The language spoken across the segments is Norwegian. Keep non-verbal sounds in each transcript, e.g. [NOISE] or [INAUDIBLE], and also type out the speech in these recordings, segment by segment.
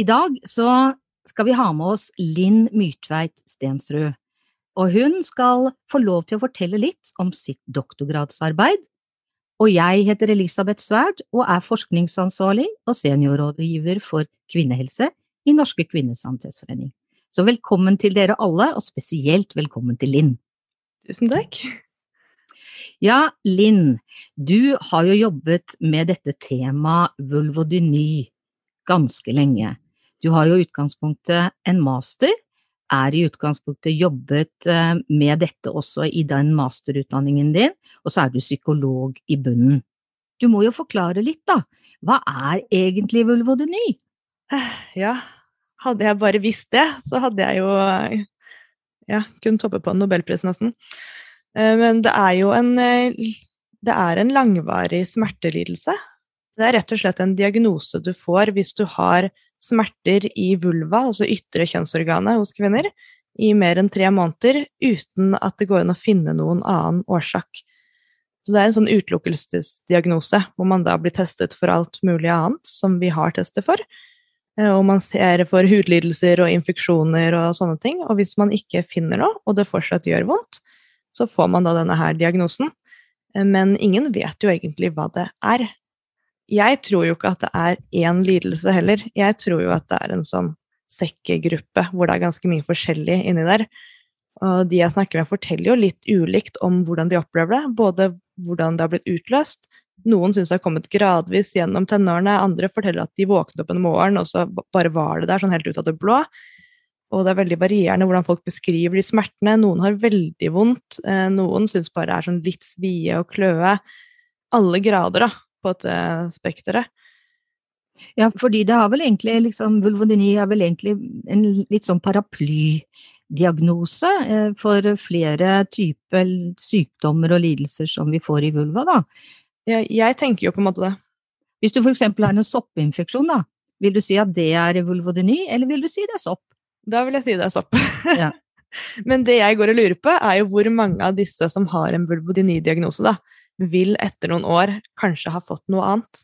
I dag så skal vi ha med oss Linn Myrtveit Stensrud. Og hun skal få lov til å fortelle litt om sitt doktorgradsarbeid. Og jeg heter Elisabeth Sverd og er forskningsansvarlig og seniorrådgiver for kvinnehelse i Norske kvinnesanitetsforening. Så velkommen til dere alle, og spesielt velkommen til Linn. Tusen takk. Ja, Linn, du har jo jobbet med dette temaet vulvodyny ganske lenge. Du har jo i utgangspunktet en master, er i utgangspunktet jobbet eh, med dette også i den masterutdanningen din, og så er du psykolog i bunnen. Du må jo forklare litt, da. Hva er egentlig vulvodyny? Ja, hadde jeg bare visst det, så hadde jeg jo ja, kunnet hoppe på en nobelpris, nesten. Eh, men det er jo en eh, Det er en langvarig smertelidelse. Det er rett og slett en diagnose du får hvis du har smerter i vulva, altså ytre kjønnsorganet hos kvinner, i mer enn tre måneder uten at det går an å finne noen annen årsak. Så det er en sånn utelukkelsesdiagnose, hvor man da blir testet for alt mulig annet som vi har testet for. Eh, og man ser for hudlidelser og infeksjoner og sånne ting. Og hvis man ikke finner noe, og det fortsatt gjør vondt, så får man da denne her diagnosen. Eh, men ingen vet jo egentlig hva det er jeg tror jo ikke at det er én lidelse heller. Jeg tror jo at det er en sånn sekkegruppe hvor det er ganske mye forskjellig inni der. Og de jeg snakker med, forteller jo litt ulikt om hvordan de opplever det. Både hvordan det har blitt utløst. Noen syns det har kommet gradvis gjennom tenårene. Andre forteller at de våknet opp en morgen, og så bare var det der, sånn helt ut av det blå. Og det er veldig varierende hvordan folk beskriver de smertene. Noen har veldig vondt. Eh, noen syns bare det er sånn litt svie og kløe. Alle grader, da på dette spekteret. Ja, fordi det har vel egentlig liksom Vulvodyni er vel egentlig en litt sånn paraplydiagnose eh, for flere typer sykdommer og lidelser som vi får i vulva, da. Jeg, jeg tenker jo på en måte det. Hvis du eksempel har en soppinfeksjon, da, vil du si at det er vulvodyni, eller vil du si det er sopp? Da vil jeg si det er sopp. Ja. [LAUGHS] Men det jeg går og lurer på, er jo hvor mange av disse som har en vulvodyni-diagnose, da, vil etter noen år kanskje ha fått noe annet.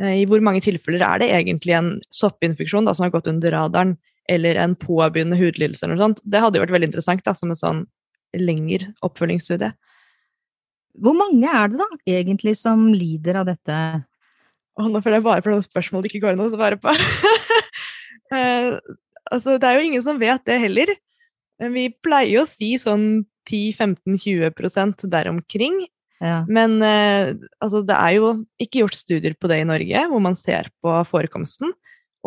Eh, I hvor mange tilfeller er det egentlig en soppinfeksjon da, som har gått under radaren, eller en påbegynnende hudlidelse eller noe sånt? Det hadde jo vært veldig interessant da, som en sånn lengre oppfølgingsstudie. Hvor mange er det da egentlig som lider av dette? Å, nå føler jeg bare for noen spørsmål det ikke går an å svare på. [LAUGHS] eh, altså, det er jo ingen som vet det heller. Vi pleier å si sånn 10-15-20 der omkring. Ja. Men eh, altså, det er jo ikke gjort studier på det i Norge, hvor man ser på forekomsten.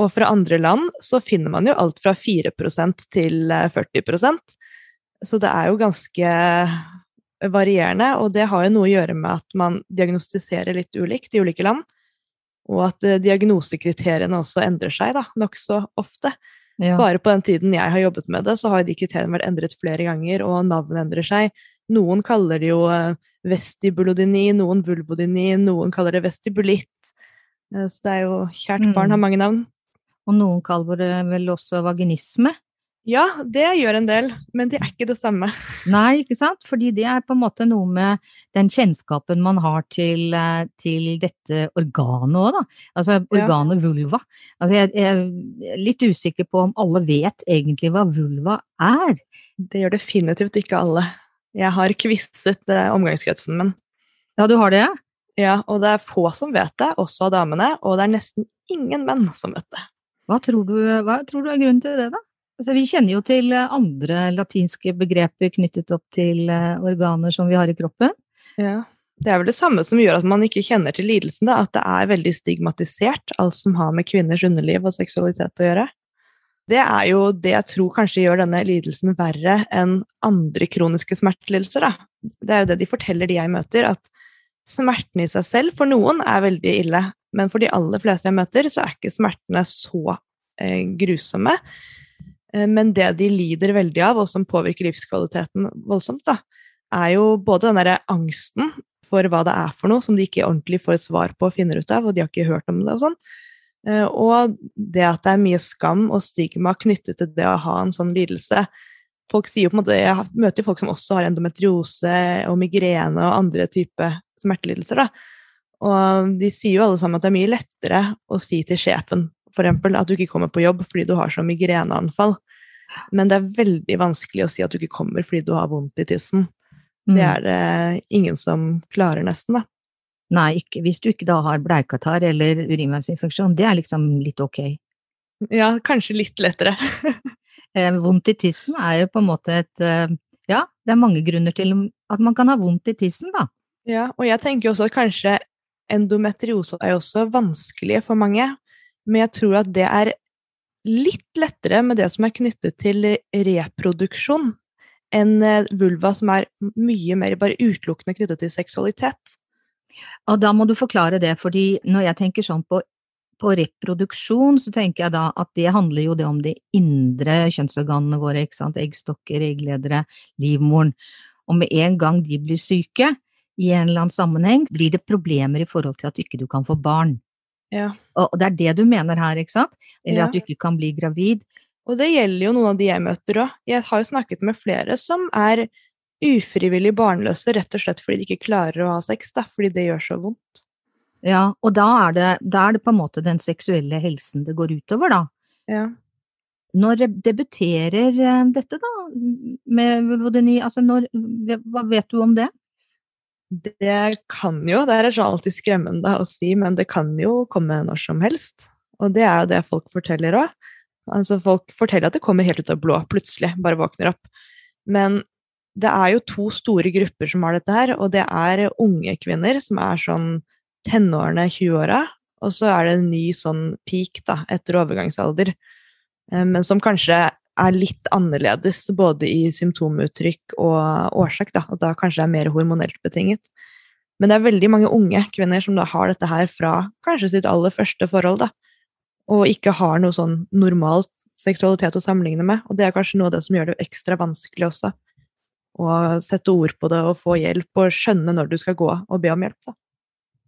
Og fra andre land så finner man jo alt fra 4% til 40 eh, Så det er jo ganske varierende, og det har jo noe å gjøre med at man diagnostiserer litt ulikt i ulike land. Og at eh, diagnosekriteriene også endrer seg da, nokså ofte. Ja. Bare på den tiden jeg har jobbet med det, så har de kriteriene vært endret flere ganger, og navnet endrer seg. Noen kaller det jo vestibulodini, vestibulodyni, noen vulvodyni, noen kaller det vestibulitt. Uh, så det er jo Kjært barn mm. har mange navn. Og noen kaller det vel også vaginisme? Ja, det gjør en del, men det er ikke det samme. Nei, ikke sant? Fordi det er på en måte noe med den kjennskapen man har til, eh, til dette organet òg, da. Altså organet ja. vulva. Altså jeg, jeg, er litt usikker på om alle vet egentlig hva vulva er. Det gjør definitivt ikke alle. Jeg har kvisset eh, omgangskretsen min. Ja, du har det? Ja, og det er få som vet det, også av damene, og det er nesten ingen menn som vet det. Hva tror du, hva tror du er grunnen til det, da? Altså, vi kjenner jo til eh, andre latinske begreper knyttet opp til eh, organer som vi har i kroppen. Ja, Det er vel det samme som gjør at man ikke kjenner til lidelsen, da, at det er veldig stigmatisert, alt som har med kvinners underliv og seksualitet å gjøre det er jo det jeg tror kanskje gjør denne lidelsen verre enn andre kroniske smertelidelser. Det er jo det de forteller, de jeg møter, at smerten i seg selv for noen er veldig ille. men for de aller fleste jeg møter, så er ikke smertene så eh, grusomme. Eh, men det de lider veldig av, og som påvirker livskvaliteten voldsomt, da, er jo både den derre angsten for hva det er for noe, som de ikke ordentlig får svar på og finner ut av, og de har ikke hørt om det og sånn. Eh, og det at det er mye skam og stigma knyttet til det å ha en sånn lidelse. Folk sier jo på en måte, Jeg møter folk som også har endometriose og migrene og andre typer smertelidelser. da. Og de sier jo alle sammen at det er mye lettere å si til sjefen for eksempel, at du ikke kommer på jobb fordi du har så migreneanfall. Men det er veldig vanskelig å si at du ikke kommer fordi du har vondt i tissen. Det mm. er det ingen som klarer, nesten, da. Nei, ikke, hvis du ikke da har bleikatarr eller urinveisinfeksjon. Det er liksom litt ok. Ja, kanskje litt lettere. [LAUGHS] Eh, vondt i tissen er jo på en måte et eh, Ja, det er mange grunner til at man kan ha vondt i tissen, da. Ja, og jeg tenker også at kanskje endometriose er også vanskelig for mange. Men jeg tror at det er litt lettere med det som er knyttet til reproduksjon, enn eh, vulva som er mye mer bare utelukkende knyttet til seksualitet. Og da må du forklare det, fordi når jeg tenker sånn på, på reproduksjon, så tenker jeg da at det handler jo det om de indre kjønnsorganene våre, ikke sant, eggstokker, eggledere, livmoren. Og med en gang de blir syke, i en eller annen sammenheng, blir det problemer i forhold til at ikke du kan få barn. Ja. Og det er det du mener her, ikke sant? Eller ja. at du ikke kan bli gravid. Og det gjelder jo noen av de jeg møter òg. Jeg har jo snakket med flere som er ufrivillig barnløse rett og slett fordi de ikke klarer å ha sex, da, fordi det gjør så vondt. Ja, og da er, det, da er det på en måte den seksuelle helsen det går utover, da. Ja. Når debuterer eh, dette, da, med vulvodyni, altså når Hva vet du om det? Det kan jo, det er alltid skremmende å si, men det kan jo komme når som helst. Og det er jo det folk forteller òg. Altså, folk forteller at det kommer helt ut av blå, plutselig, bare våkner opp. Men det er jo to store grupper som har dette her, og det er unge kvinner som er sånn tenårene, 20-åra, og så er det en ny sånn peak da, etter overgangsalder, eh, men som kanskje er litt annerledes både i symptomuttrykk og årsak, da, og da kanskje er mer hormonelt betinget. Men det er veldig mange unge kvinner som da har dette her fra kanskje sitt aller første forhold, da, og ikke har noe sånn normalt seksualitet å sammenligne med, og det er kanskje noe av det som gjør det ekstra vanskelig også og sette ord på det og få hjelp og skjønne når du skal gå og be om hjelp. Da.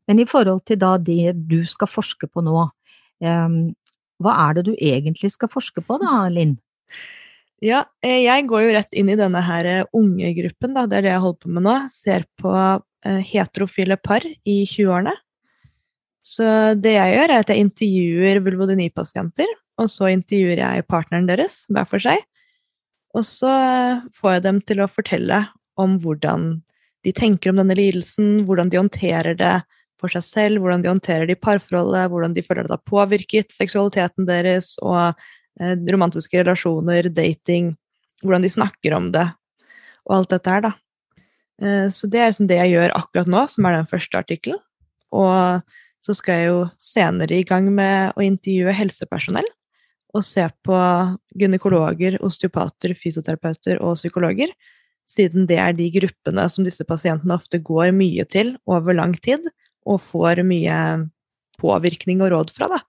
Men i forhold til da det du skal forske på nå, um, hva er det du egentlig skal forske på da, Linn? Ja, eh, jeg går jo rett inn i denne her ungegruppen, unge gruppen, da. det er det jeg holder på med nå. Ser på uh, heterofile par i 20-årene. Så det jeg gjør, er at jeg intervjuer vulvodyni-pasienter, og så intervjuer jeg partneren deres hver for seg. Og så får jeg dem til å fortelle om hvordan de tenker om denne lidelsen, hvordan de håndterer det for seg selv, hvordan de håndterer det i parforholdet, hvordan de føler det har påvirket seksualiteten deres og eh, romantiske relasjoner, dating, hvordan de snakker om det, og alt dette her, da. Eh, så det er liksom det jeg gjør akkurat nå, som er den første artikkelen. Og så skal jeg jo senere i gang med å intervjue helsepersonell og se på gynekologer, osteopater, fysioterapeuter og psykologer, siden det er de gruppene som disse pasientene ofte går mye til over lang tid, og får mye påvirkning og råd fra. Da.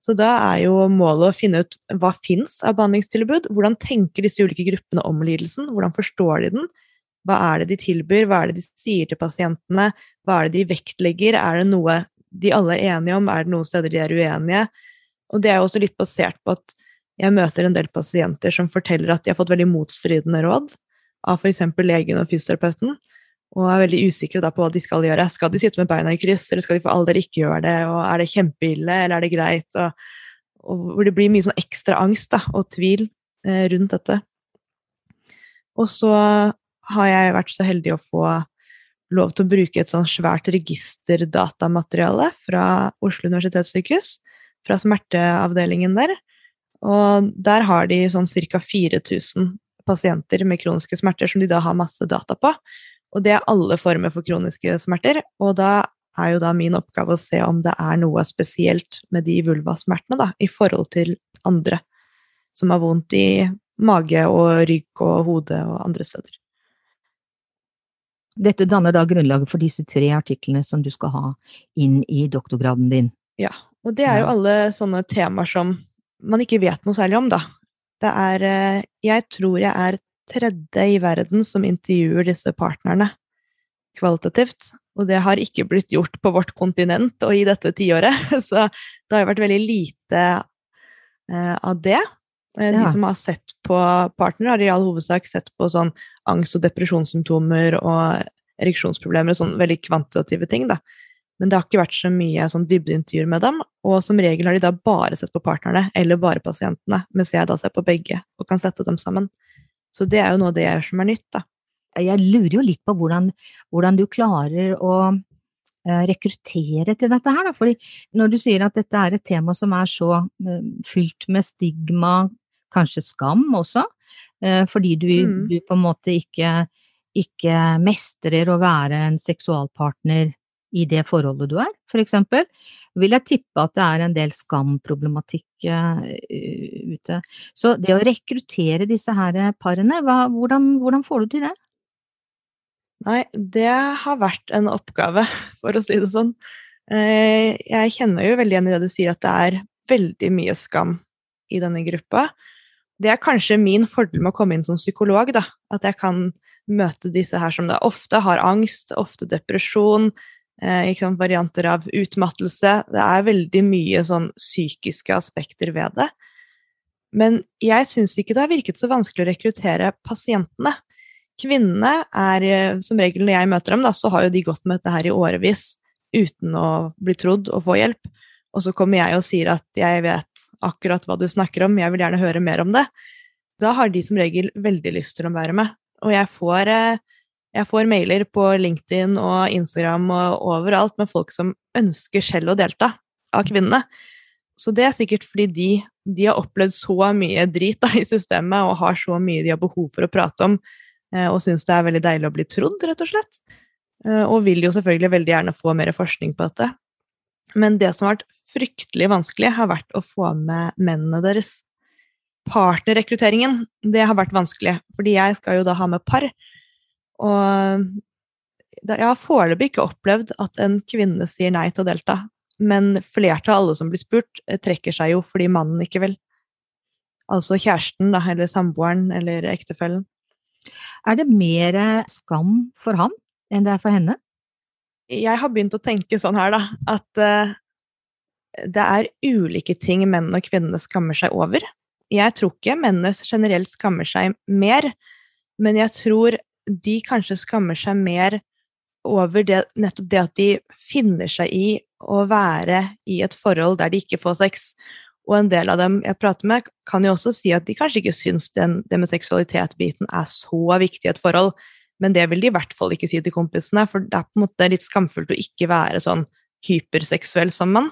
Så da er jo målet å finne ut hva fins av behandlingstilbud, hvordan tenker disse ulike gruppene om lidelsen, hvordan forstår de den, hva er det de tilbyr, hva er det de sier til pasientene, hva er det de vektlegger, er det noe de alle er enige om, er det noen steder de er uenige, og det er jo også litt basert på at jeg møter en del pasienter som forteller at de har fått veldig motstridende råd av f.eks. legen og fysioterapeuten, og er veldig usikre på hva de skal gjøre. Skal de sitte med beina i kryss, eller skal de for all del ikke gjøre det, og er det kjempeille, eller er det greit? Og, og hvor det blir mye sånn ekstra angst da, og tvil eh, rundt dette. Og så har jeg vært så heldig å få lov til å bruke et sånn svært registerdatamateriale fra Oslo universitetssykehus, fra smerteavdelingen der. Og der har de sånn ca. 4000 pasienter med kroniske smerter som de da har masse data på. Og det er alle former for kroniske smerter. Og da er jo da min oppgave å se om det er noe spesielt med de vulvasmertene, da, i forhold til andre som har vondt i mage og rygg og hode og andre steder. Dette danner da grunnlaget for disse tre artiklene som du skal ha inn i doktorgraden din. Ja, og det er jo alle sånne temaer som man ikke vet noe særlig om, da. Det er eh, Jeg tror jeg er tredje i verden som intervjuer disse partnerne kvalitativt. Og det har ikke blitt gjort på vårt kontinent og i dette tiåret, [LAUGHS] så det har jo vært veldig lite eh, av det. Eh, De som har sett på partnere, har i all hovedsak sett på sånn angst- og depresjonssymptomer og ereksjonsproblemer og sånn veldig kvantitative ting, da. Men det har ikke vært så mye sånn dybdeintervjuer med dem, og som regel har de da bare sett på partnerne, eller bare pasientene, mens jeg da ser på begge og kan sette dem sammen. Så det er jo noe av det jeg gjør som er nytt, da. Jeg lurer jo litt på hvordan, hvordan du klarer å eh, rekruttere til dette her, da. Fordi når du sier at dette er et tema som er så eh, fylt med stigma, kanskje skam også, eh, fordi du, Mm. du på en måte ikke, ikke mestrer å være en seksualpartner i det forholdet du er, for eksempel, vil jeg tippe at det er en del skamproblematikk eh, ute. Så det å rekruttere disse her parene, hva, hvordan, hvordan får du til det? Nei, det har vært en oppgave, for å si det sånn. Eh, Jeg kjenner jo veldig igjen i det du sier, at det er veldig mye skam i denne gruppa. Det er kanskje min fordel med å komme inn som psykolog, da. At jeg kan møte disse her som da ofte har angst, ofte depresjon, eh, sant, varianter av utmattelse. Det er veldig mye sånn psykiske aspekter ved det. Men jeg syns ikke det har virket så vanskelig å rekruttere pasientene. Kvinnene er eh, som regel, når jeg møter dem, da, så har jo de gått med dette her i årevis uten å bli trodd og få hjelp. Og så kommer jeg og sier at jeg vet akkurat hva du snakker om, jeg vil gjerne høre mer om det. Da har de som regel veldig lyst til å være med. Og jeg får, eh, jeg får mailer på LinkedIn og Instagram og overalt med folk som ønsker selv å delta, av kvinnene. Så det er sikkert fordi de, de har opplevd så mye drit da, i systemet og har så mye de har behov for å prate om, eh, og syns det er veldig deilig å bli trodd, rett og slett. Eh, Og vil jo selvfølgelig veldig gjerne få mer forskning på dette. Men det som har vært fryktelig vanskelig, har vært å få med mennene deres. Partnerrekrutteringen, det har vært vanskelig, fordi jeg skal jo da ha med par. Og jeg har foreløpig ikke opplevd at en kvinne sier nei til å delta. Men flertallet av alle som blir spurt, eh, trekker seg jo fordi mannen ikke vil. Altså kjæresten, da, eller samboeren, eller ektefellen. Er det mer skam for han enn det er for henne? jeg har begynt å tenke sånn her, da, at uh, det er ulike ting menn og kvinner skammer seg over. Jeg tror ikke mennene generelt skammer seg mer, men jeg tror de kanskje skammer seg mer over det, nettopp det at de finner seg i å være i et forhold der de ikke får sex. Og en del av dem jeg prater med, kan jo også si at de kanskje ikke syns den, det med seksualitet-biten er så viktig i et forhold, men det vil de i hvert fall ikke si til kompisene, for det er på en måte litt skamfullt å ikke være sånn hyperseksuell som mann.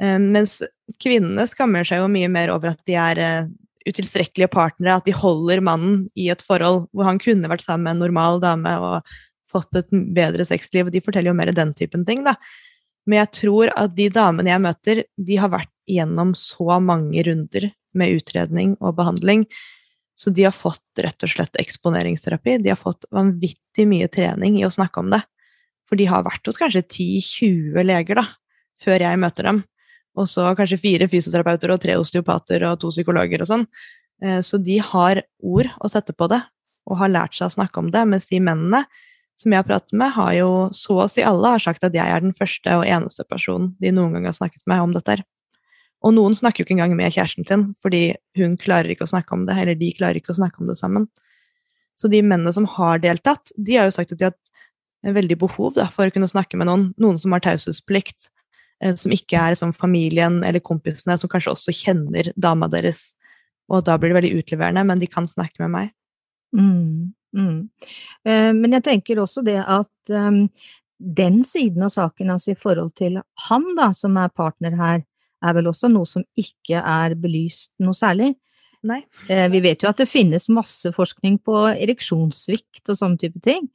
Eh, Mens kvinnene skammer seg jo mye mer over at de er eh, utilstrekkelige partnere, at de holder mannen i et forhold hvor han kunne vært sammen med en normal dame og fått et bedre sexliv. De forteller jo mer den typen ting, da. Men jeg tror at de damene jeg møter, de har vært gjennom så mange runder med utredning og behandling, så de har fått rett og slett eksponeringsterapi. De har fått vanvittig mye trening i å snakke om det. For de har vært hos kanskje 10-20 leger da, før jeg møter dem. Og så kanskje fire fysioterapeuter og tre osteopater og to psykologer og sånn. Eh, Så de har ord å sette på det, og har lært seg å snakke om det. Mens de mennene som jeg har pratet med, har jo så å si alle har sagt at jeg er den første og eneste personen de noen gang har snakket med om dette. Og noen snakker jo ikke engang med kjæresten sin, fordi hun klarer ikke å snakke om det, eller de klarer ikke å snakke om det sammen. Så de mennene som har deltatt, de har jo sagt at de har hatt veldig behov da, for å kunne snakke med noen. Noen som har taushetsplikt, som ikke er som familien eller kompisene, som kanskje også kjenner dama deres. Og da blir det veldig utleverende, men de kan snakke med meg. Mm, mm. Eh, Men jeg tenker også det at um, den siden av saken, altså i forhold til han da, som er partner her, er vel også noe som ikke er belyst noe særlig. Nei. Eh, Vi vet jo at det finnes masse forskning på ereksjonssvikt og sånne type ting,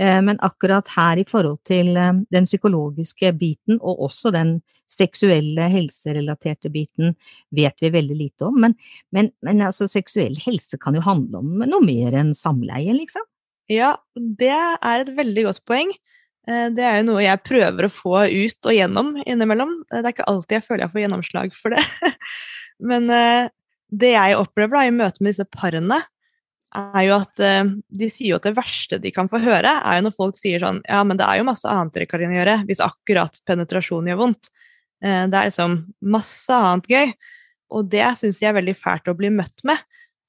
Eh, men akkurat her i forhold til eh, den psykologiske biten, og også den seksuelle helserelaterte biten, vet vi veldig lite om. Men, men, men altså, seksuell helse kan jo handle om noe mer enn samleie, liksom. Ja, det er et veldig godt poeng. Det er jo noe jeg prøver å få ut og gjennom innimellom. Det er ikke alltid jeg føler jeg får gjennomslag for det. [LAUGHS] Men det jeg opplever da i møte med disse parene, er jo at uh, de sier jo at det verste de kan få høre, er jo når folk sier sånn Ja, men det er jo masse annet dere kan gjøre hvis akkurat penetrasjon gjør vondt. Det er liksom masse annet gøy. Og det syns jeg er veldig fælt å bli møtt med.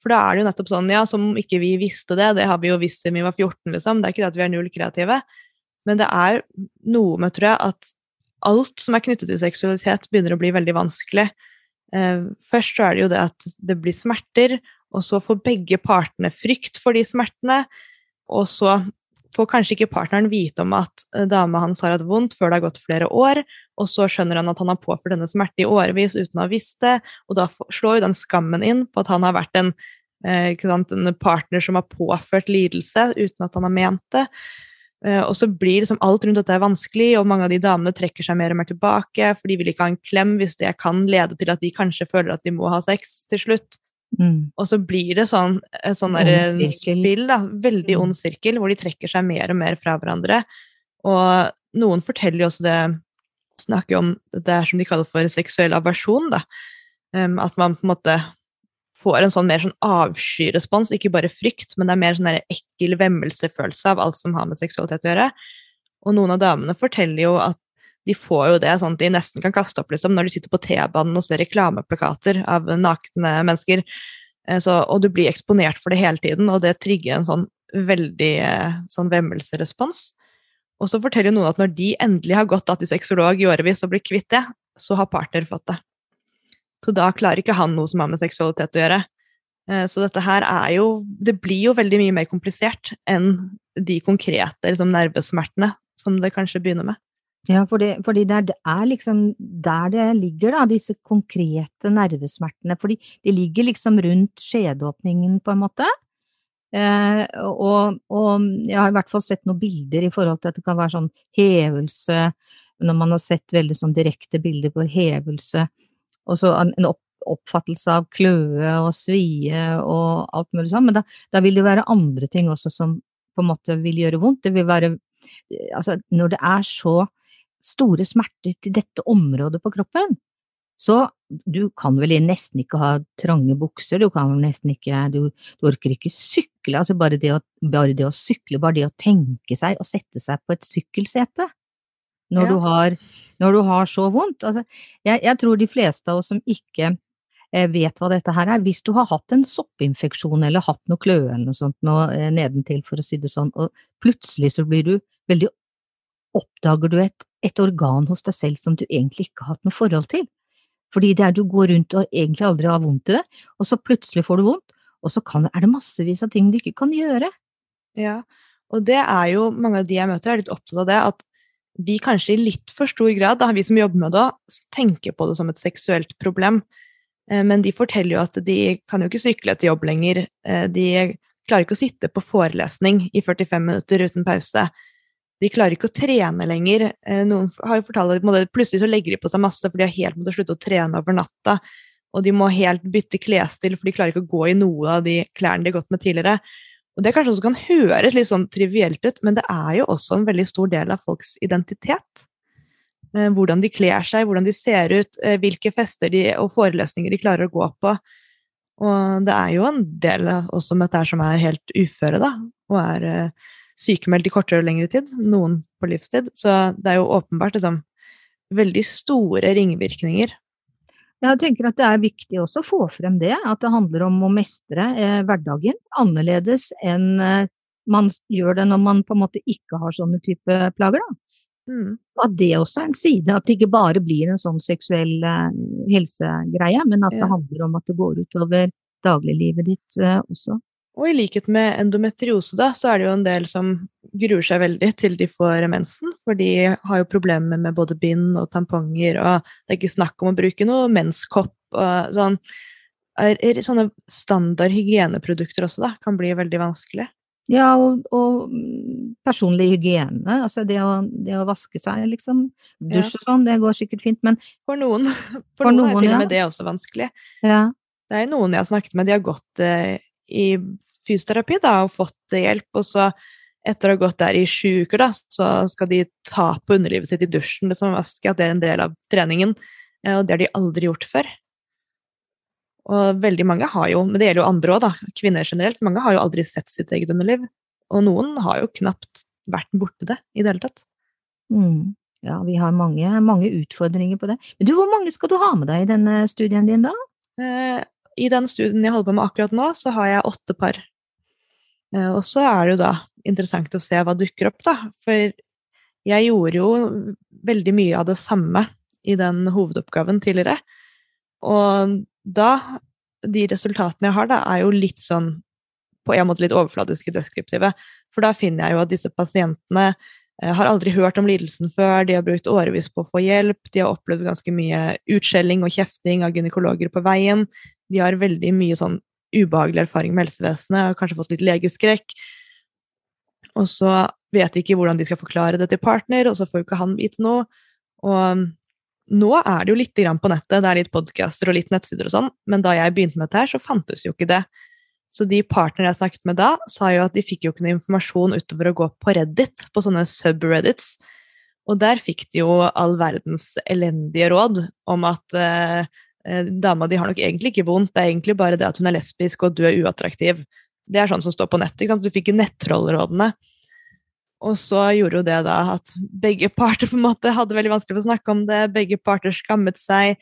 For da er det jo nettopp sånn, ja, som ikke vi visste det, det har vi jo visst siden vi var 14, liksom. Det er ikke det at vi er null kreative. Men det er noe med, tror jeg, at alt som er knyttet til seksualitet, begynner å bli veldig vanskelig. Eh, først så er det jo det at det blir smerter, og så får begge partene frykt for de smertene. Og så får kanskje ikke partneren vite om at eh, dama hans har hatt vondt før det har gått flere år, og så skjønner han at han har påført denne smerte i årevis uten å ha visst det, og da slår jo den skammen inn på at han har vært en, eh, sant, en partner som har påført lidelse uten at han har ment det. Eh, og så blir liksom alt rundt dette vanskelig, og mange av de damene trekker seg mer og mer tilbake, for de vil ikke ha en klem hvis det kan lede til at de kanskje føler at de må ha sex til slutt. Mm. Og så blir det sånn, sånn der, spill, da, veldig mm. ond sirkel, hvor de trekker seg mer og mer fra hverandre. Og noen forteller jo også det Snakker om det som de kaller for seksuell aversjon, da. Um, at man på en måte får en sånn mer sånn avskyrespons, ikke bare frykt, men det er mer sånn ekkel vemmelsefølelse av alt som har med seksualitet å gjøre. Og noen av damene forteller jo at de får jo det sånn at de nesten kan kaste opp liksom, når de sitter på T-banen og ser reklameplakater av nakne mennesker. Eh, så, og du blir eksponert for det hele tiden, og det trigger en sånn veldig eh, sånn vemmelserespons. Og så forteller noen at når de endelig har gått til sexolog i årevis og blir kvitt det, så har partner fått det. Så da klarer ikke han noe som har med seksualitet å gjøre. Eh, så dette her er jo Det blir jo veldig mye mer komplisert enn de konkrete liksom, nervesmertene som det kanskje begynner med. Ja, fordi, fordi det, er, det, er, liksom der det ligger, da, disse konkrete nervesmertene. Fordi de ligger liksom rundt skjedeåpningen, på en måte. Eh, og, og, jeg har i hvert fall sett noen bilder i forhold til at det kan være sånn hevelse, når man har sett veldig sånn direkte bilder på hevelse og så en opp, oppfattelse av kløe og svie og alt mulig sånn. Men da, da, vil det være andre ting også som på en måte vil gjøre vondt. Det vil være Altså, når det er så store smerter til dette området på kroppen, så du kan vel nesten ikke ha trange bukser, du kan vel nesten ikke Du, du orker ikke sykle, altså bare det, å, bare det å sykle, bare det å tenke seg å sette seg på et sykkelsete når, ja. du, har, når du har så vondt. Altså, jeg, jeg, tror de fleste av oss som ikke eh, vet hva dette her er, hvis du har hatt en soppinfeksjon eller hatt noe kløe eller noe sånt noe, eh, nedentil, for å si det sånn, og plutselig så blir du veldig Oppdager du et, et organ hos deg selv som du egentlig ikke har hatt noe forhold til? Fordi det er du går rundt og egentlig aldri har vondt i det, og så plutselig får du vondt, og så kan, er det massevis av ting du ikke kan gjøre. Ja, og det er jo mange av de jeg møter, er litt opptatt av det, at vi kanskje i litt for stor grad, da, vi som jobber med det, tenker på det som et seksuelt problem. Eh, men de forteller jo at de kan jo ikke sykle til jobb lenger. Eh, de klarer ikke å sitte på forelesning i 45 minutter uten pause. De klarer ikke å trene lenger. Eh, noen har jo fortalt at plutselig så legger de på seg masse, for de har helt måttet slutte å trene over natta. Og de må helt bytte klesstil, for de klarer ikke å gå i noe av de klærne de har gått med tidligere. Og Det kanskje også kan høres litt sånn trivielt ut, men det er jo også en veldig stor del av folks identitet. Eh, hvordan de kler seg, hvordan de ser ut, eh, hvilke fester de, og forelesninger de klarer å gå på. Og det er jo en del også med dette som er helt uføre, da, og er uh, sykemeldt i kortere og lengre tid. Noen på livstid. Så det er jo åpenbart liksom, veldig store ringvirkninger jeg tenker at det er viktig også å få frem det, at det handler om å mestre eh, hverdagen annerledes enn eh, man gjør det når man på en måte ikke har sånne type plager. Mm. At det også er en side, at det ikke bare blir en sånn seksuell eh, helsegreie, men at ja. det handler om at det går utover dagliglivet ditt eh, også. Og i likhet med endometriose, da, så er det jo en del som gruer seg veldig til de får mensen, for de har jo problemer med både bind og tamponger, og det er ikke snakk om å bruke noe menskopp og sånn. Er, er sånne standard hygieneprodukter også, da, kan bli veldig vanskelig. Ja, og, og personlig hygiene. Altså det å, det å, vaske seg, liksom. Dusj og sånn, det går sikkert fint, men For noen, [LAUGHS] for, for noen, noen, er til og med det også vanskelig. Ja. Det er noen jeg har snakket med, de har gått eh, i fysioterapi da, og fått hjelp. Og så, etter å ha gått der i sju uker, da, så skal de ta på underlivet sitt i dusjen, liksom, vaske, at det er en del av treningen. Eh, og det har de aldri gjort før. Og veldig mange har jo, men det gjelder jo andre òg, da, kvinner generelt, mange har jo aldri sett sitt eget underliv. Og noen har jo knapt vært borti det i det hele tatt. Mm. Ja, vi har mange, mange, utfordringer på det. Men du, hvor mange skal du ha med deg i denne studien din, da? Eh, I den studien jeg holder på med akkurat nå, så har jeg åtte par. Eh, og så er det jo da interessant å se hva dukker opp, da. For jeg gjorde jo veldig mye av det samme i den hovedoppgaven tidligere. Og da De resultatene jeg har, da, er jo litt sånn på en måte litt overfladiske deskriptive. For da finner jeg jo at disse pasientene Eh, har aldri hørt om lidelsen før, de har brukt årevis på å få hjelp, de har opplevd ganske mye utskjelling og kjefting av gynekologer på veien, de har veldig mye sånn ubehagelig erfaring med helsevesenet, har kanskje fått litt legeskrekk, og så vet de ikke hvordan de skal forklare det til partner, og så får jo ikke han vite noe. Og nå er det jo litt på nettet, det er litt podcaster og litt nettsider og sånn, men da jeg begynte med dette her, så fantes jo ikke det. Så de partnerne jeg snakket med da, sa jo at de fikk jo ikke noe informasjon utover å gå på Reddit, på sånne subreddits. Og der fikk de jo all verdens elendige råd om at eh dama di har nok egentlig ikke vondt, det er egentlig bare det at hun er lesbisk og du er uattraktiv. Det er sånn som står på nett. ikke sant? Du fikk nettrollrådene. Og så gjorde jo det da at begge parter på en måte hadde veldig vanskelig for å snakke om det, begge parter skammet seg,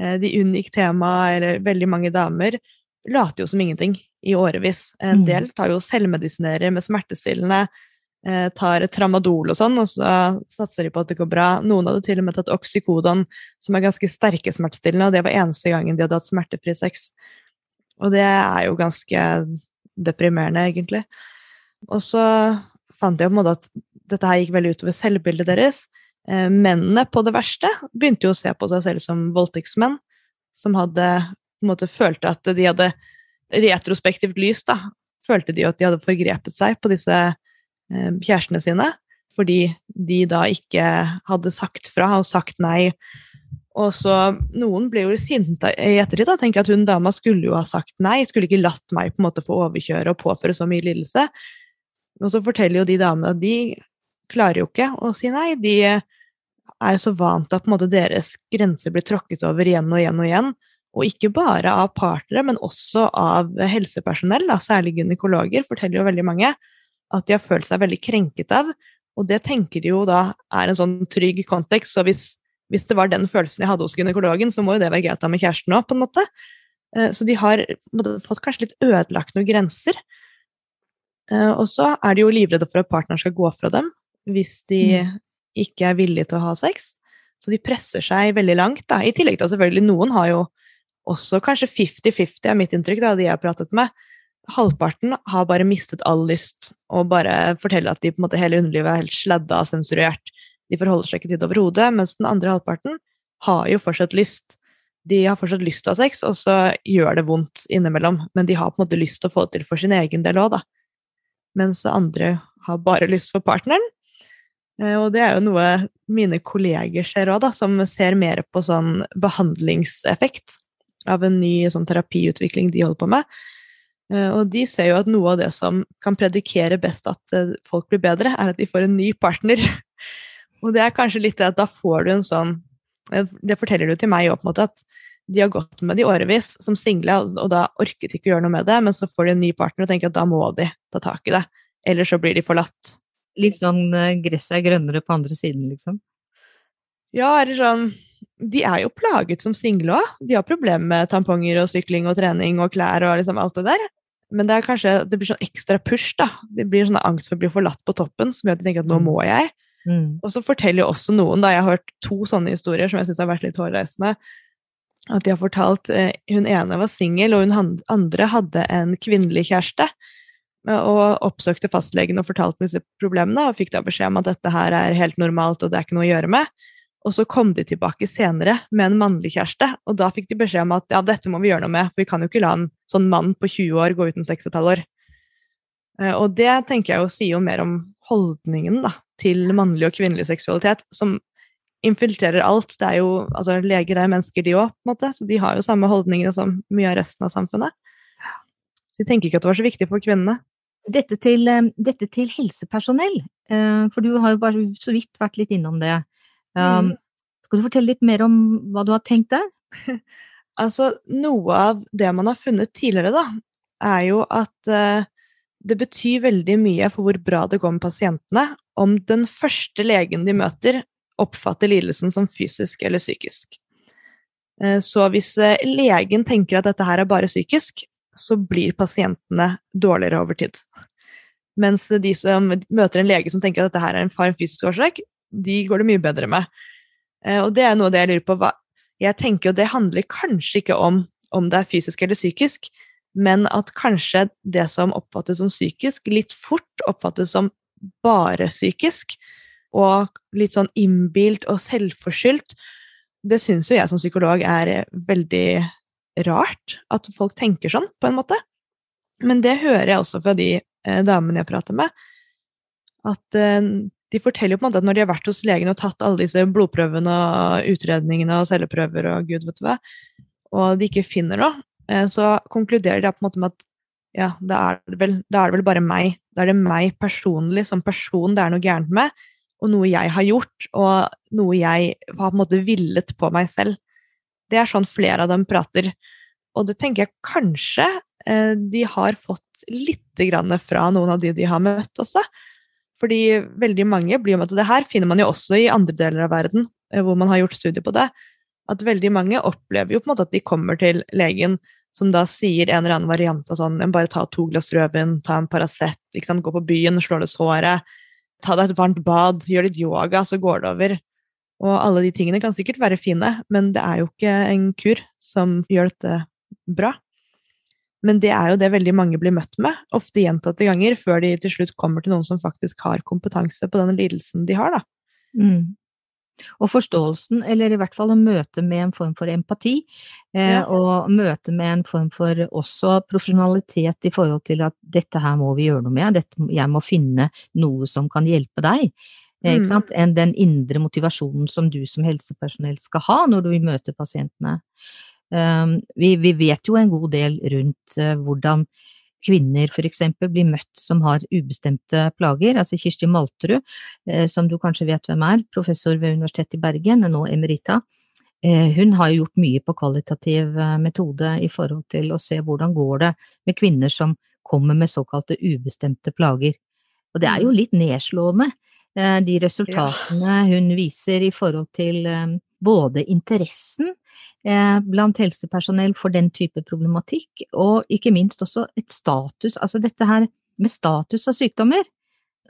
eh, de unngikk temaet, eller veldig mange damer later jo som ingenting i årevis. En mm. del tar jo selvmedisinerer med smertestillende, eh, tar tramadol og sånn, og så satser de på at det går bra. Noen hadde til og med tatt oksykodon, som er ganske sterke smertestillende, og det var eneste gangen de hadde hatt smertefri sex. Og det er jo ganske deprimerende, egentlig. Og så fant jeg på en måte at dette her gikk veldig utover selvbildet deres. Eh, mennene på det verste begynte jo å se på seg selv som voldtektsmenn, som hadde på en måte følte at de hadde retrospektivt lys, da, følte de at de hadde forgrepet seg på disse eh, kjærestene sine, fordi de da ikke hadde sagt fra og sagt nei. Og så Noen ble jo sinte i ettertid da, tenker at hun dama skulle jo ha sagt nei, skulle ikke latt meg på en måte få overkjøre og påføre så mye lidelse. Og så forteller jo de damene at de klarer jo ikke å si nei. De er jo så vant til at på en måte deres grenser blir tråkket over igjen og igjen og igjen. Og ikke bare av partnere, men også av helsepersonell, da, særlig gynekologer, forteller jo veldig mange at de har følt seg veldig krenket av. Og det tenker de jo da er en sånn trygg kontekst. Så hvis, hvis det var den følelsen jeg hadde hos gynekologen, så må jo det være greit å ha med kjæresten òg, på en måte. Eh, så de har fått kanskje litt ødelagt noen grenser. Eh, og så er de jo livredde for at partneren skal gå fra dem hvis de mm. ikke er villige til å ha sex. Så de presser seg veldig langt. Da. I tillegg til at selvfølgelig noen har jo også kanskje 50-50 er mitt inntrykk, da, de jeg har pratet med. Halvparten har bare mistet all lyst og bare forteller at de på en måte hele underlivet er helt sladda og sensurert. De forholder seg ikke til det overhodet, mens den andre halvparten har jo fortsatt lyst. De har fortsatt lyst til å ha sex, og så gjør det vondt innimellom, men de har på en måte lyst til å få det til for sin egen del òg, da. Mens andre har bare lyst for partneren. Eh, og det er jo noe mine kolleger ser òg, da, som ser mer på sånn behandlingseffekt av en ny sånn terapiutvikling de holder på med. Eh, og de ser jo at noe av det som kan predikere best at eh, folk blir bedre, er at de får en ny partner. [LAUGHS] Og det er kanskje litt det at da får du en sånn eh, Det forteller du til meg òg, på en måte, at de har gått med det i årevis som single, og da orket de ikke å gjøre noe med det, men så får de en ny partner og tenker at da må de ta tak i det. Eller så blir de forlatt. Litt sånn gresset er grønnere på andre siden, liksom? Ja, eller sånn de er jo plaget som single òg. De har problemer med tamponger og sykling og trening og klær og liksom alt det der. Men det er kanskje, det blir sånn ekstra push, da. Det blir sånn angst for å bli forlatt på toppen som gjør at de tenker at nå mm. må jeg. Mm. Og så forteller jo også noen, da jeg har hørt to sånne historier som jeg syns har vært litt hårreisende, at de har fortalt eh, Hun ene var singel, og hun andre hadde en kvinnelig kjæreste. Og oppsøkte fastlegen og fortalte om disse problemene, og fikk da beskjed om at dette her er helt normalt, og det er ikke noe å gjøre med. Og så kom de tilbake senere med en mannlig kjæreste, og da fikk de beskjed om at ja, dette må vi gjøre noe med, for vi kan jo ikke la en sånn mann på 20 år gå uten halvår. Eh, og det tenker jeg jo sier jo mer om holdningen da, til mannlig og kvinnelig seksualitet, som infiltrerer alt. Det er jo, altså Leger er mennesker, de òg, så de har jo samme holdninger som mye av resten av samfunnet. Så de tenker ikke at det var så viktig for kvinnene. Dette til, eh, dette til helsepersonell, eh, for du har jo bare så vidt vært litt innom det. Um. Skal du fortelle litt mer om hva du har tenkt der? [LAUGHS] Altså, noe av det man har funnet tidligere, da, er jo at uh, det betyr veldig mye for hvor bra det går med pasientene om den første legen de møter, oppfatter lidelsen som fysisk eller psykisk. Eh, så hvis eh, legen tenker at dette her er bare psykisk, så blir pasientene dårligere over tid. Mens de som møter en lege som tenker at dette her er en, en fysisk årsak, de går det mye bedre med. Eh, Og det er noe det jeg lurer på. Jeg tenker jo det handler kanskje ikke om om det er fysisk eller psykisk, men at kanskje det som oppfattes som psykisk, litt fort oppfattes som bare psykisk, og litt sånn innbilt og selvforskyldt. Det syns jo jeg som psykolog er veldig rart, at folk tenker sånn, på en måte. Men det hører jeg også fra de eh, damene jeg prater med, at eh, de forteller jo på en måte at når de har vært hos legen og tatt alle disse blodprøvene og utredningene og celleprøver og gud vet hva, og de ikke finner noe, eh, så konkluderer de på en måte med at ja, da er, det vel, da er det vel bare meg. Da er det meg personlig som person det er noe gærent med, og noe jeg har gjort, og noe jeg har på en måte villet på meg selv. Det er sånn flere av dem prater. Og det tenker jeg kanskje eh, de har fått lite grann fra noen av de de har møtt også. Fordi veldig mange blir med at det her finner man jo også i andre deler av verden, eh, hvor man har gjort studier på det. At veldig mange opplever jo på en måte at de kommer til legen som da sier en eller annen variant av sånn Bare ta to glass rødvin, ta en Paracet, gå på byen, slå løs håret, ta deg et varmt bad, gjør litt yoga, så går det over. Og alle de tingene kan sikkert være fine, men det er jo ikke en kur som gjør dette bra. Men det er jo det veldig mange blir møtt med, ofte gjentatte ganger, før de til slutt kommer til noen som faktisk har kompetanse på den lidelsen de har, da. Mm. Og forståelsen, eller i hvert fall å møte med en form for empati, eh, Ja. og møte med en form for også profesjonalitet i forhold til at dette her må vi gjøre noe med, dette, jeg må finne noe som kan hjelpe deg. Eh, Mm. Ikke sant? Enn den indre motivasjonen som du som helsepersonell skal ha når du møter pasientene. Um, vi, vi vet jo en god del rundt eh, hvordan kvinner eksempel blir møtt som har ubestemte plager. Altså Kirsti Malterud, eh, som du kanskje vet hvem er, professor ved Universitetet i Bergen, er nå emerita. Eh, hun har gjort mye på kvalitativ metode i forhold til å se hvordan går det med kvinner som kommer med såkalte ubestemte plager. Og det er jo litt nedslående, de resultatene hun viser i forhold til både interessen eh, blant helsepersonell for den type problematikk, og ikke minst også et status, altså dette her med status av sykdommer,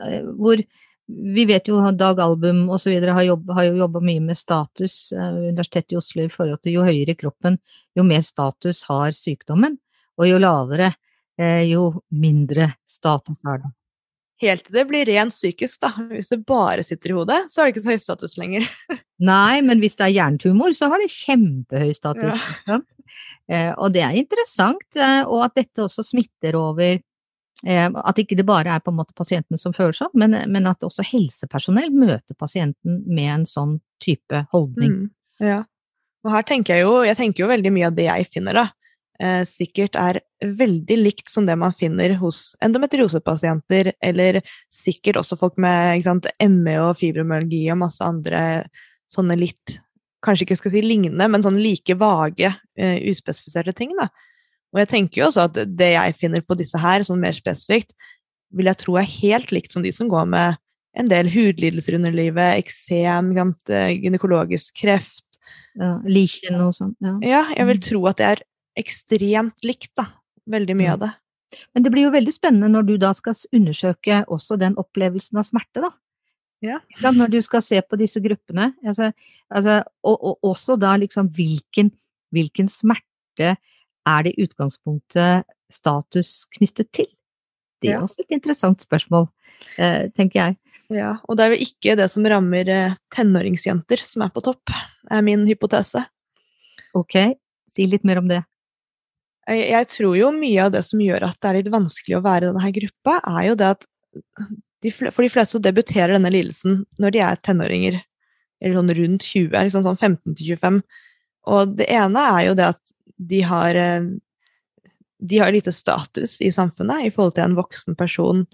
eh, hvor vi vet jo Dag Album videre har, jo jobba mye med status eh, ved Universitetet i Oslo i forhold til jo høyere kroppen, jo mer status har sykdommen, og jo lavere, eh, jo mindre status har den. Helt til det blir rent psykisk, da. Hvis det bare sitter i hodet, så har det ikke så høy status lenger. [LAUGHS] Nei, men hvis det er hjernetumor, så har det kjempehøy status. Ja. Eh, og det er interessant, eh, og at dette også smitter over eh, At ikke det bare er på en måte pasientene som føler sånn, men, men at også helsepersonell møter pasienten med en sånn type holdning. Mm, ja. Og her tenker jeg jo Jeg tenker jo veldig mye av det jeg finner, da, eh, sikkert er veldig likt som det man finner hos endometriosepasienter, eller sikkert også folk med sant, ME og fibromyalgi og masse andre sånne litt Kanskje ikke skal si lignende, men sånn like vage, eh, uspesifiserte ting, da. Og jeg tenker jo også at det jeg finner på disse her, sånn mer spesifikt, vil jeg tro er helt likt som de som går med en del hudlidelser under livet, eksem, eh, gynekologisk kreft, Ja, Lichen og sånn. Ja. ja, jeg vil tro at det er ekstremt likt, da. Veldig mye Mm. av det. Men det blir jo veldig spennende når du da skal undersøke også den opplevelsen av smerte, da. Ja. Når du skal se på disse gruppene, altså, altså, og, og også da liksom hvilken, hvilken smerte er det i utgangspunktet status knyttet til? Det er også et interessant spørsmål, eh, tenker jeg. Ja, og det er jo ikke det som rammer eh, tenåringsjenter som er på topp, er min hypotese. Ok, si litt mer om det. Jeg, jeg tror jo mye av det som gjør at det er litt vanskelig å være i denne gruppa, er jo det at de, for de fleste så debuterer denne lidelsen når de er tenåringer, eller sånn rundt 20, liksom sånn 15 til 25. Og det ene er jo det at de har eh, de har lite status i samfunnet i forhold til en voksen person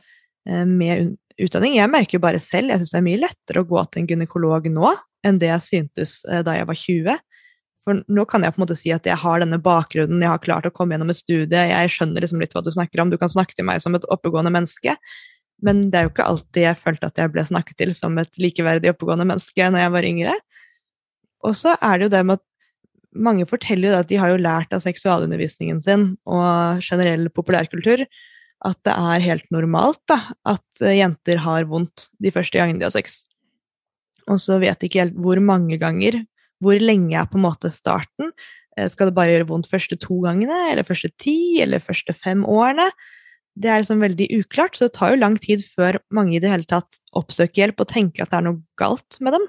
eh, med utdanning. Jeg merker jo bare selv, jeg syns det er mye lettere å gå til en gynekolog nå enn det jeg syntes eh, da jeg var 20. For nå kan jeg på en måte si at jeg har denne bakgrunnen, jeg har klart å komme gjennom et studie, jeg skjønner liksom litt hva du snakker om, du kan snakke til meg som et oppegående menneske. Men det er jo ikke alltid jeg følte at jeg ble snakket til som et likeverdig oppegående menneske når jeg var yngre. Og så er det jo det med at mange forteller jo at de har jo lært av seksualundervisningen sin og generell populærkultur at det er helt normalt da, at jenter har vondt de første gangene de har sex. Og så vet de ikke helt hvor mange ganger, hvor lenge er på en måte starten. Eh, skal det bare gjøre vondt første to gangene, eller første ti, eller første fem årene? Det er liksom veldig uklart, så det tar jo lang tid før mange i det hele tatt oppsøker hjelp og tenker at det er noe galt med dem.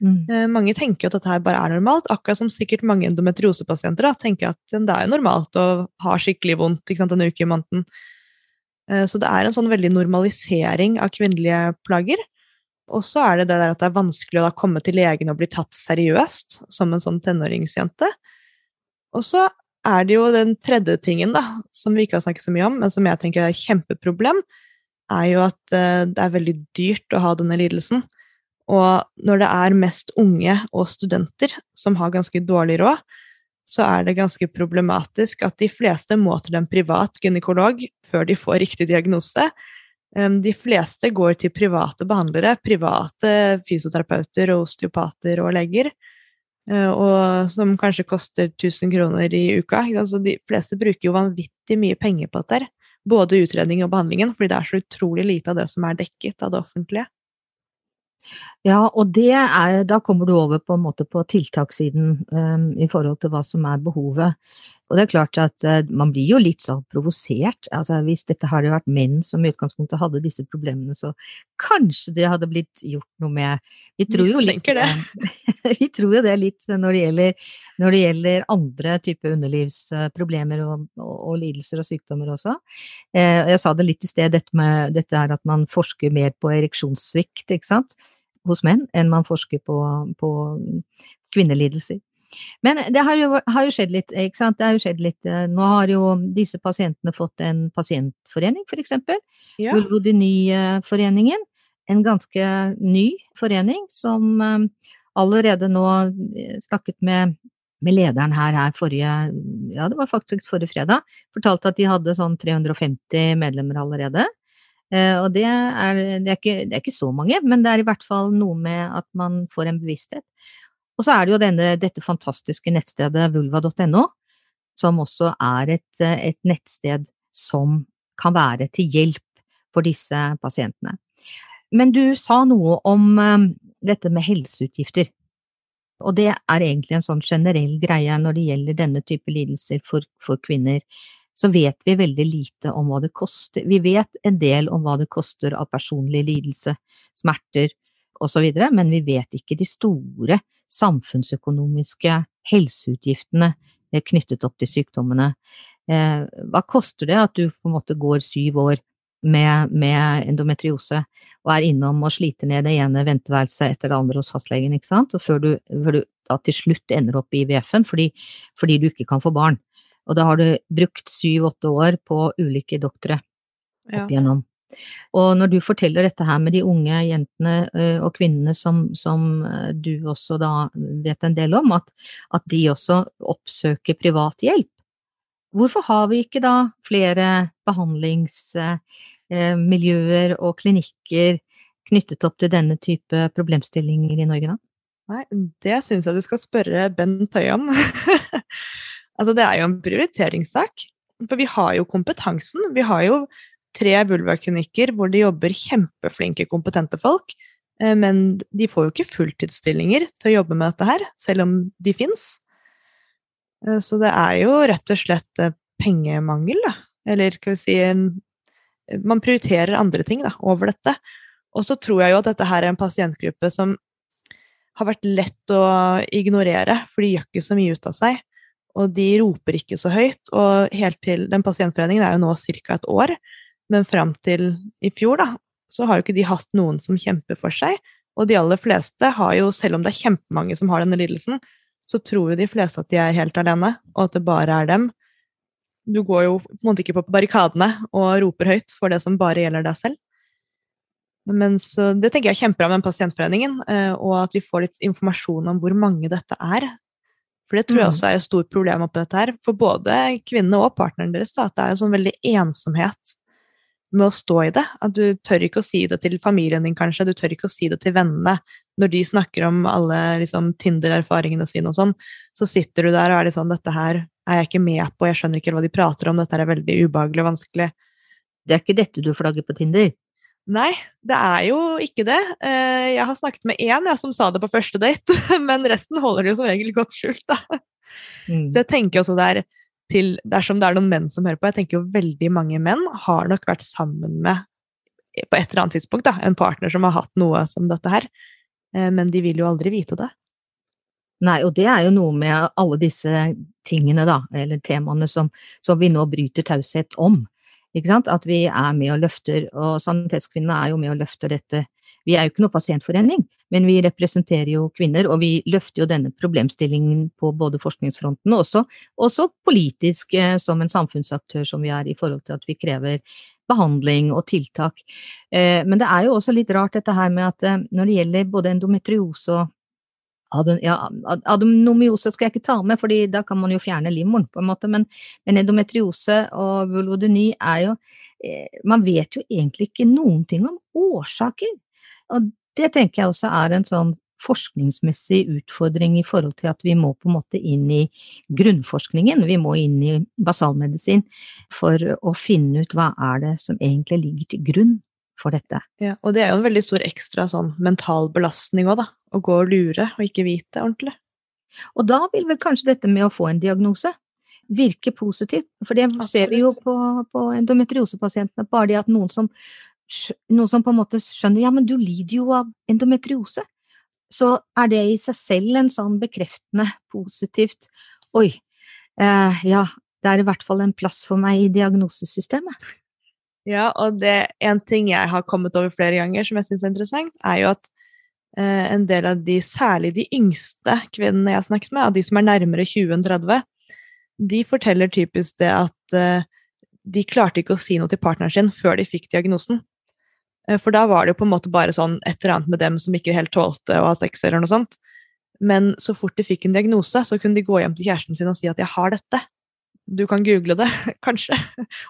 Mm. Eh, mange tenker jo at dette her bare er normalt, akkurat som sikkert mange endometriosepasienter da, tenker at det er jo normalt å ha skikkelig vondt sant, en uke i måneden. Eh, så det er en sånn veldig normalisering av kvinnelige plager. Og så er det det der at det er vanskelig å komme til legen og bli tatt seriøst som en sånn tenåringsjente. Og så er det jo den tredje tingen, da, som vi ikke har snakket så mye om, men som jeg tenker er et kjempeproblem, er jo at eh, det er veldig dyrt å ha denne lidelsen. Og når det er mest unge og studenter som har ganske dårlig råd, så er det ganske problematisk at de fleste må til en privat gynekolog før de får riktig diagnose. De fleste går til private behandlere, private fysioterapeuter og osteopater og leger, og som kanskje koster 1000 kroner i uka. Altså de fleste bruker jo vanvittig mye penger på dette, både utredning og behandlingen, fordi det er så utrolig lite av det som er dekket av det offentlige. Ja, og er, da kommer du over på på tiltakssiden um, i forhold til hva som er behovet. Og det er klart at uh, man blir jo litt sånn provosert. Altså hvis dette hadde vært menn som i utgangspunktet hadde disse problemene, så kanskje det hadde blitt gjort noe med Vi tror jo litt det. [LAUGHS] vi tror jo det litt når det gjelder, når det gjelder andre typer underlivsproblemer og, og, og, lidelser og sykdommer også. Uh, jeg sa det litt i sted, dette med dette er at man forsker mer på ereksjonssvikt, ikke sant hos menn enn man forsker på, på kvinnelidelser. Men det har jo, har jo, skjedd litt, ikke sant. Det har jo skjedd litt. Eh, nå har jo disse pasientene fått en pasientforening, for eksempel. Ja. Vulvodynyforeningen. En ganske ny forening som eh, allerede nå eh, snakket med, med lederen her, her forrige, ja det var faktisk forrige fredag, fortalte at de hadde sånn 350 medlemmer allerede. Eh, og det er, det, er ikke, det er, ikke, så mange, men det er i hvert fall noe med at man får en bevissthet. Og så er det jo denne, dette fantastiske nettstedet vulva.no, som også er et, et, nettsted som kan være til hjelp for disse pasientene. Men du sa noe om um, dette med helseutgifter. Og det er egentlig en sånn generell greie når det gjelder denne type lidelser for, for kvinner så vet vi veldig lite om hva det koster. Vi vet en del om hva det koster av personlig lidelse, smerter osv., men vi vet ikke de store samfunnsøkonomiske helseutgiftene eh, knyttet opp til sykdommene. Eh, hva koster det at du på en måte går syv år med, med endometriose og er innom og sliter ned det ene venteværelset etter det andre hos fastlegen, ikke sant, og før du, før du da til slutt ender opp i IVF-en fordi, fordi du ikke kan få barn. Og da har du brukt syv-åtte år på ulike doktere opp igjennom. Og når du forteller dette her med de unge jentene og kvinnene som, som du også da vet en del om, at, at, de også oppsøker privat hjelp, hvorfor har vi ikke da flere behandlingsmiljøer og klinikker knyttet opp til denne type problemstillinger i Norge da? Nei, det syns jeg du skal spørre Bent Høie om. [LAUGHS] Altså, det er jo en prioriteringssak. For vi har jo kompetansen. Vi har jo tre vulvaklinikker hvor det jobber kjempeflinke, kompetente folk. Eh, men de får jo ikke fulltidsstillinger til å jobbe med dette her, selv om de fins. Eh, så det er jo rett og slett eh, pengemangel, da. Eller skal vi si Man prioriterer andre ting da, over dette. Og så tror jeg jo at dette her er en pasientgruppe som har vært lett å ignorere, for de gjør ikke så mye ut av seg og de roper ikke så høyt. Og helt til Den pasientforeningen er jo nå ca. et år, men fram til i fjor, da, så har jo ikke de hatt noen som kjemper for seg. Og de aller fleste har jo, selv om det er kjempemange som har denne lidelsen, så tror jo de fleste at de er helt alene, og at det bare er dem. Du går jo på en måte ikke på barrikadene og roper høyt for det som bare gjelder deg selv. Men så, det tenker jeg er kjempebra med Pasientforeningen, eh, og at vi får litt informasjon om hvor mange dette er. For det tror jeg mm. også er et stort problem oppi dette her, for både kvinnene og partneren deres. At det er en sånn veldig ensomhet med å stå i det. At du tør ikke å si det til familien din, kanskje. Du tør ikke å si det til vennene. Når de snakker om alle liksom, Tinder-erfaringene sine og sånn, så sitter du der og er litt sånn Dette her er jeg ikke med på, jeg skjønner ikke hva de prater om, dette er veldig ubehagelig og vanskelig. Det er ikke dette du flagger på Tinder? Nei, det er jo ikke det. Eh, jeg har snakket med én som sa det på første date, [LAUGHS] men resten holder det jo som regel godt skjult, da. Mm. Så jeg tenker også der til Dersom det er noen menn som hører på, jeg tenker jo veldig mange menn har nok vært sammen med på et eller annet tidspunkt da, en partner som har hatt noe som dette her, eh, men de vil jo aldri vite det. Nei, og det er jo noe med alle disse tingene, da, eller temaene som, som vi nå bryter taushet om. Ikke sant? At vi er med og løfter, og Sanitetskvinnene er jo med og løfter dette. Vi er jo ikke noe pasientforening, men vi representerer jo kvinner, og vi løfter jo denne problemstillingen på både forskningsfronten og også, også politisk eh, som en samfunnsaktør som vi er i forhold til at vi krever behandling og tiltak. Eh, men det er jo også litt rart dette her med at eh, når det gjelder både endometriose og ja, adonomiose skal jeg ikke ta med, fordi da kan man jo fjerne livmoren, på en måte, men, men endometriose og vulvodyny er jo Man vet jo egentlig ikke noen ting om årsaker. Og det tenker jeg også er en sånn forskningsmessig utfordring i forhold til at vi må på en måte inn i grunnforskningen, vi må inn i basalmedisin for å finne ut hva er det som egentlig ligger til grunn for dette. Ja, og det er jo en veldig stor ekstra sånn mental belastning òg, da. Å gå og lure og ikke vite ordentlig. Og da vil vel kanskje dette med å få en diagnose virke positivt, for det Absolutt. ser vi jo på, på endometriosepasientene, bare det at noen som, noen som på en måte skjønner ja, men du lider jo av endometriose, så er det i seg selv en sånn bekreftende, positivt oi, eh, ja, det er i hvert fall en plass for meg i diagnosesystemet. Ja, og det en ting jeg har kommet over flere ganger som jeg syns er interessant, er jo at eh, en del av de, særlig de yngste kvinnene jeg har snakket med, av de som er nærmere 20 enn 30, de forteller typisk det at eh, de klarte ikke å si noe til partneren sin før de fikk diagnosen. Eh, for da var det jo på en måte bare sånn et eller annet med dem som ikke helt tålte å ha sex eller noe sånt. Men så fort de fikk en diagnose, så kunne de gå hjem til kjæresten sin og si at 'jeg har dette' du kan google det, [LAUGHS] kanskje,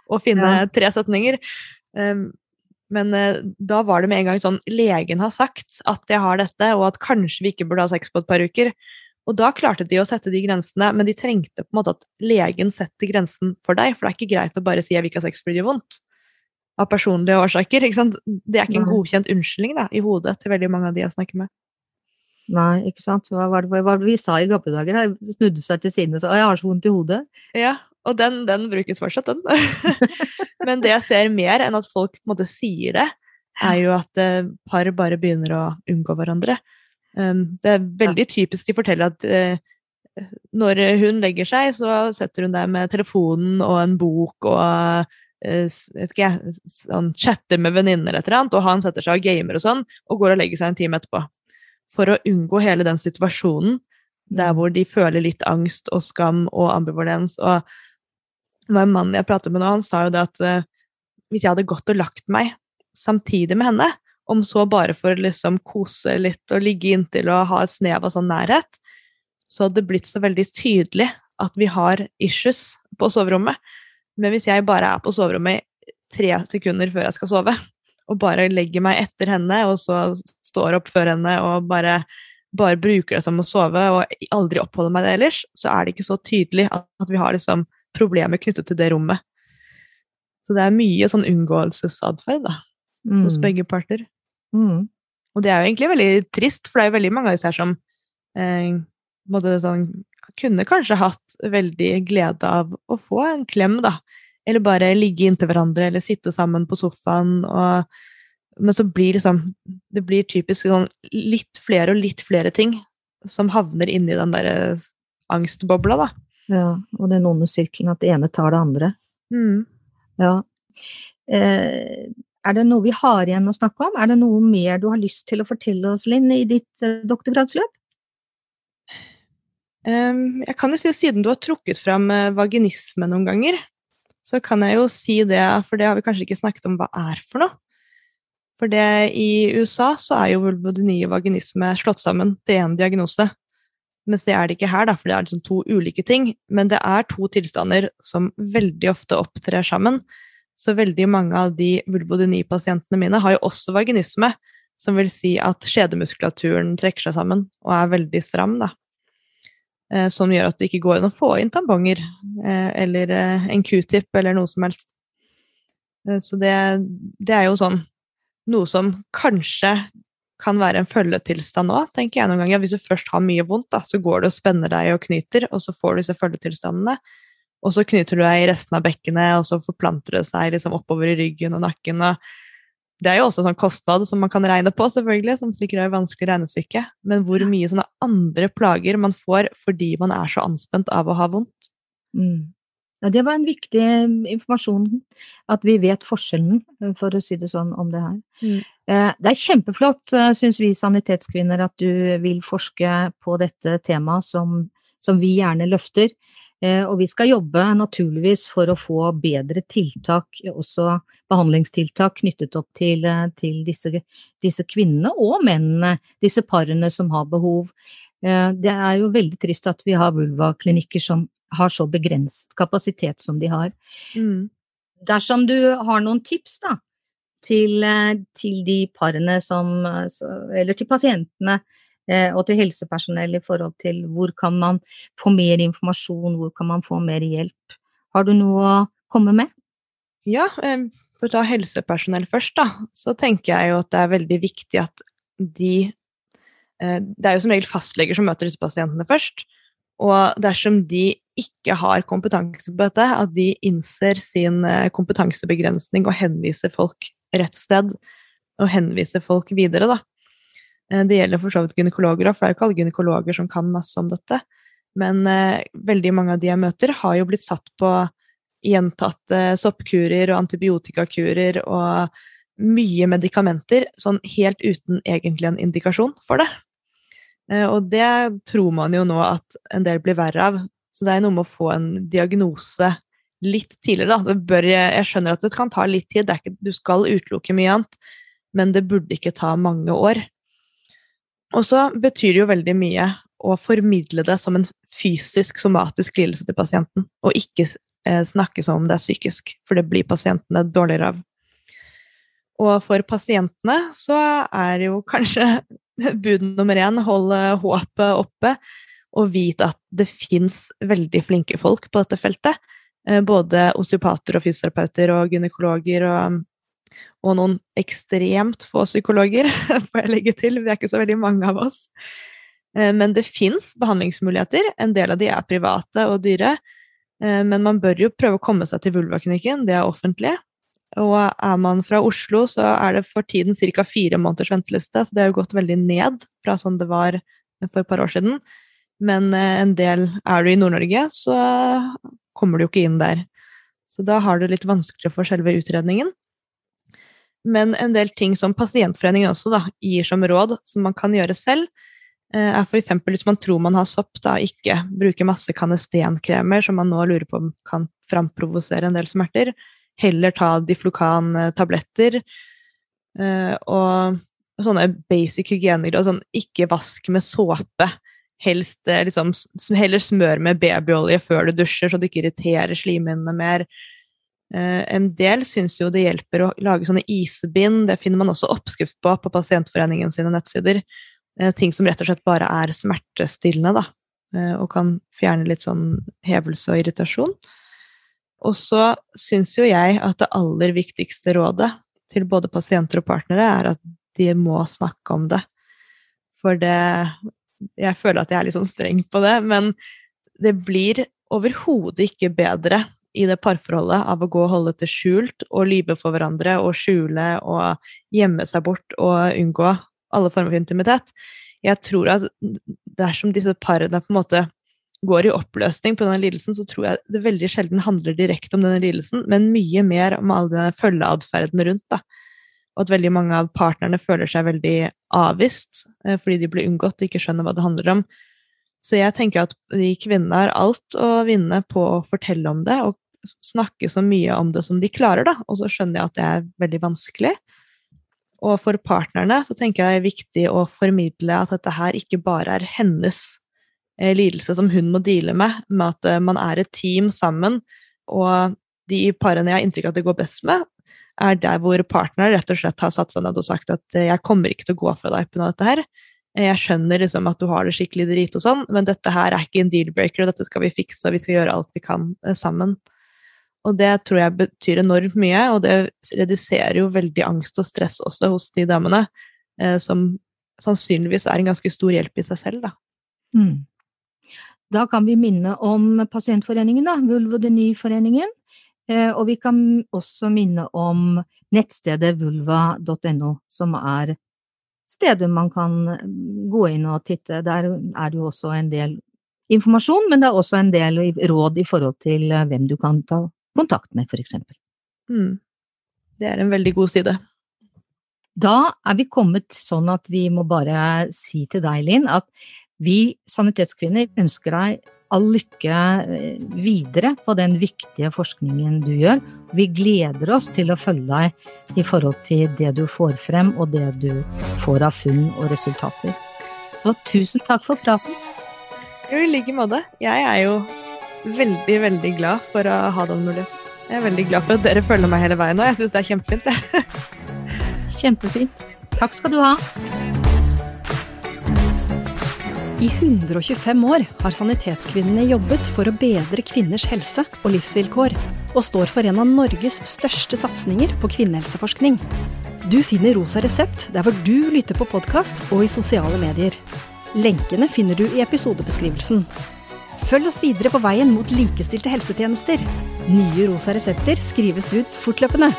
og finne ja. tre setninger. Um, men uh, da var det med en gang sånn Legen har sagt at jeg har dette, og at kanskje vi ikke burde ha sex på et par uker. Og da klarte de å sette de grensene, men de trengte på en måte at legen setter grensen for deg, for det er ikke greit å bare si 'jeg vil ikke ha sex fordi det gjør vondt', av personlige årsaker. ikke sant? Det er ikke en godkjent unnskyldning da, i hodet til veldig mange av de jeg snakker med. Nei, ikke sant. Hva var det, hva var det vi sa i gamle dager? Jeg snudde seg til siden og sa 'jeg har så vondt i hodet'. Ja, og den, den brukes fortsatt, den. [LAUGHS] Men det jeg ser mer enn at folk på en måte sier det, er jo at uh, par bare begynner å unngå hverandre. Um, det er veldig typisk de forteller at uh, når hun legger seg, så setter hun der med telefonen og en bok og uh, ikke, sånn, chatter med venninner eller annet, og han setter seg og gamer og sånn, og går og legger seg en time etterpå. For å unngå hele den situasjonen der mm. hvor de føler litt angst og skam og ambivalens og det var en mann jeg pratet med nå, han sa jo det at uh, hvis jeg hadde gått og lagt meg samtidig med henne, om så bare for å liksom kose litt og ligge inntil og ha et snev av sånn nærhet, så hadde det blitt så veldig tydelig at vi har issues på soverommet. Men hvis jeg bare er på soverommet i tre sekunder før jeg skal sove, og bare legger meg etter henne, og så står opp før henne og bare, bare bruker det som å sove, og aldri oppholder meg det ellers, så er det ikke så tydelig at, at vi har liksom problemer knyttet til det rommet. Så det er mye sånn unngåelsesatferd mm. hos begge parter. Mm. Og det er jo egentlig veldig trist, for det er jo veldig mange av disse her som eh, sånn, kunne kanskje hatt veldig glede av å få en klem, da. Eller bare ligge inntil hverandre, eller sitte sammen på sofaen. Og, men så blir liksom Det blir typisk sånn litt flere og litt flere ting som havner inni den derre angstbobla, da. Ja, og den onde sirkelen, at det ene tar det andre. Mm. Ja. Eh, er det noe vi har igjen å snakke om? Er det noe mer du har lyst til å fortelle oss, Linn, i ditt eh, doktorgradsløp? Um, jeg kan jo si, siden du har trukket fram eh, vaginisme noen ganger, så kan jeg jo si det, for det har vi kanskje ikke snakket om hva er for noe. For det, i USA så er jo vulvodyni og vaginisme slått sammen til én diagnose. Mens det er det ikke her, da, for det er liksom to ulike ting. Men det er to tilstander som veldig ofte opptrer sammen. Så veldig mange av de vulvodyni-pasientene mine har jo også vaginisme, som vil si at skjedemuskulaturen trekker seg sammen og er veldig stram, da. Eh, som gjør at du ikke går inn og får inn tamponger eh, eller eh, en q-tip eller noe som helst. Så det, det, er jo sånn noe som kanskje kan være en følgetilstand òg, tenker jeg noen ganger. Hvis du først har mye vondt, da, så går du og spenner deg og knyter, og så får du disse følgetilstandene. Og så knyter du deg i resten av bekkenet, og så forplanter det seg liksom oppover i ryggen og nakken. og det er jo også en sånn kostnad som man kan regne på, selvfølgelig, som sikkert er et vanskelig regnestykke. Men hvor mye sånne andre plager man får fordi man er så anspent av å ha vondt. Mm. Ja, det var en viktig eh, informasjon, at vi vet forskjellen, eh, for å si det sånn, om det her. Mm. Eh, det er kjempeflott, syns vi sanitetskvinner, at du vil forske på dette temaet som, som vi gjerne løfter. Eh, og vi skal jobbe naturligvis for å få bedre tiltak, også behandlingstiltak knyttet opp til, eh, til disse, disse, kvinnene og mennene, disse parene som har behov. Eh, det er jo veldig trist at vi har vulvaklinikker som har så begrenset kapasitet som de har. Mm. Dersom du har noen tips da, til, til de parene som Eller til pasientene Eh, og til helsepersonell i forhold til hvor kan man få mer informasjon, hvor kan man få mer hjelp. Har du noe å komme med? Ja, for å ta helsepersonell først, da, så tenker jeg jo at det er veldig viktig at de eh, Det er jo som regel fastleger som møter disse pasientene først. Og dersom de ikke har kompetanse på dette, at de innser sin eh, kompetansebegrensning og henviser folk rett sted, og henviser folk videre, da. Eh, det gjelder for så vidt gynekologer òg, for det er jo ikke alle gynekologer som kan masse om dette. Men eh, veldig mange av de jeg møter, har jo blitt satt på gjentatte soppkurer og antibiotikakurer og mye medikamenter, sånn helt uten egentlig en indikasjon for det. Eh, og det tror man jo nå at en del blir verre av. Så det er noe med å få en diagnose litt tidligere, da. Bør, jeg skjønner at det kan ta litt tid, ikke, du skal utelukke mye annet, men det burde ikke ta mange år. Og så betyr det jo veldig mye å formidle det som en fysisk, somatisk lidelse til pasienten, og ikke eh, snakke som om det er psykisk, for det blir pasientene dårligere av. Og for pasientene så er jo kanskje [LAUGHS] bud nummer én holde håpet oppe og vite at det fins veldig flinke folk på dette feltet. Eh, både osteopater og fysioterapeuter og gynekologer og og noen ekstremt få psykologer, [LAUGHS] får jeg legge til. Vi er ikke så veldig mange av oss. Eh, men det fins behandlingsmuligheter. En del av de er private og dyre. Eh, men man bør jo prøve å komme seg til vulvaklinikken, det er offentlig. Og er man fra Oslo, så er det for tiden ca. fire måneders venteliste, så det har jo gått veldig ned fra sånn det var for et par år siden. Men eh, en del Er du i Nord-Norge, så kommer du jo ikke inn der. Så da har du litt vanskeligere for selve utredningen. Men en del ting som Pasientforeningen også da, gir som råd, som man kan gjøre selv, eh, er f.eks. hvis man tror man har sopp, da ikke bruke masse kanestenkremer som man nå lurer på om kan framprovosere en del smerter. Heller ta Diflokan-tabletter. Eh, og sånne basic hygiener. Sånn, ikke vask med såpe. Helst eh, liksom, heller smør med babyolje før du dusjer, så du ikke irriterer slimhinnene mer. Eh, en del syns jo det hjelper å lage sånne isbind, det finner man også oppskrift på på Pasientforeningen sine nettsider. Eh, ting som rett og slett bare er smertestillende, da, eh, og kan fjerne litt sånn hevelse og irritasjon. Og så syns jo jeg at det aller viktigste rådet til både pasienter og partnere er at de må snakke om det. For det Jeg føler at jeg er litt sånn streng på det, men det blir overhodet ikke bedre i det parforholdet av å gå og holde det skjult og lyve for hverandre og skjule og gjemme seg bort og unngå alle former for intimitet. Jeg tror at dersom disse parene på en måte går i oppløsning på denne lidelsen, så tror jeg det veldig sjelden handler direkte om denne lidelsen, men mye mer om all denne følgeatferden rundt. da. Og at veldig mange av partnerne føler seg veldig avvist eh, fordi de blir unngått og ikke skjønner hva det handler om. Så jeg tenker at de kvinnene har alt å vinne på å fortelle om det, og snakke så mye om det som de klarer, da. Og så skjønner jeg at det er veldig vanskelig. Og for partnerne så tenker jeg det er viktig å formidle at dette her ikke bare er hennes eh, lidelse som hun må deale med, med at eh, man er et team sammen, og de parene jeg har inntrykk av at det går best med, er der hvor partner rett og slett har satt seg ned og sagt at eh, jeg kommer ikke til å gå fra deg pga. dette her. Jeg skjønner liksom at du har det skikkelig drit og sånn, men dette her er ikke en deal-breaker, og dette skal vi fikse, og vi skal gjøre alt vi kan sammen. Og det tror jeg betyr enormt mye, og det reduserer jo veldig angst og stress også hos de damene, eh, som sannsynligvis er en ganske stor hjelp i seg selv, da. Mm. Da kan vi minne om pasientforeningen, da, Vulvodenyforeningen. Eh, og vi kan også minne om nettstedet vulva.no, som er stedet man kan gå inn og titte. Der er det jo også en del informasjon, men det er også en del råd i forhold til eh, hvem du kan ta kontakt med, eksempel. Mm. Det er en veldig god side. Da er vi kommet sånn at vi må bare si til deg, Linn, at vi sanitetskvinner ønsker deg all lykke eh, videre på den viktige forskningen du gjør. Vi gleder oss til å følge deg i forhold til det du får frem, og det du får av funn og resultater. Så tusen takk for praten. Jo, i like måte. Jeg er jo veldig, veldig glad for å ha den muligheten. Jeg er veldig glad for at dere følger meg hele veien, og jeg syns det er kjempefint. [LAUGHS] Kjempefint. Takk skal du ha. I 125 år har Sanitetskvinnene jobbet for å bedre kvinners helse og livsvilkår, og står for en av Norges største satsinger på kvinnehelseforskning. Du finner Rosa resept der hvor du lytter på podkast og i sosiale medier. Lenkene finner du i episodebeskrivelsen. Følg oss videre på veien mot likestilte helsetjenester. Nye rosa resepter skrives ut fortløpende.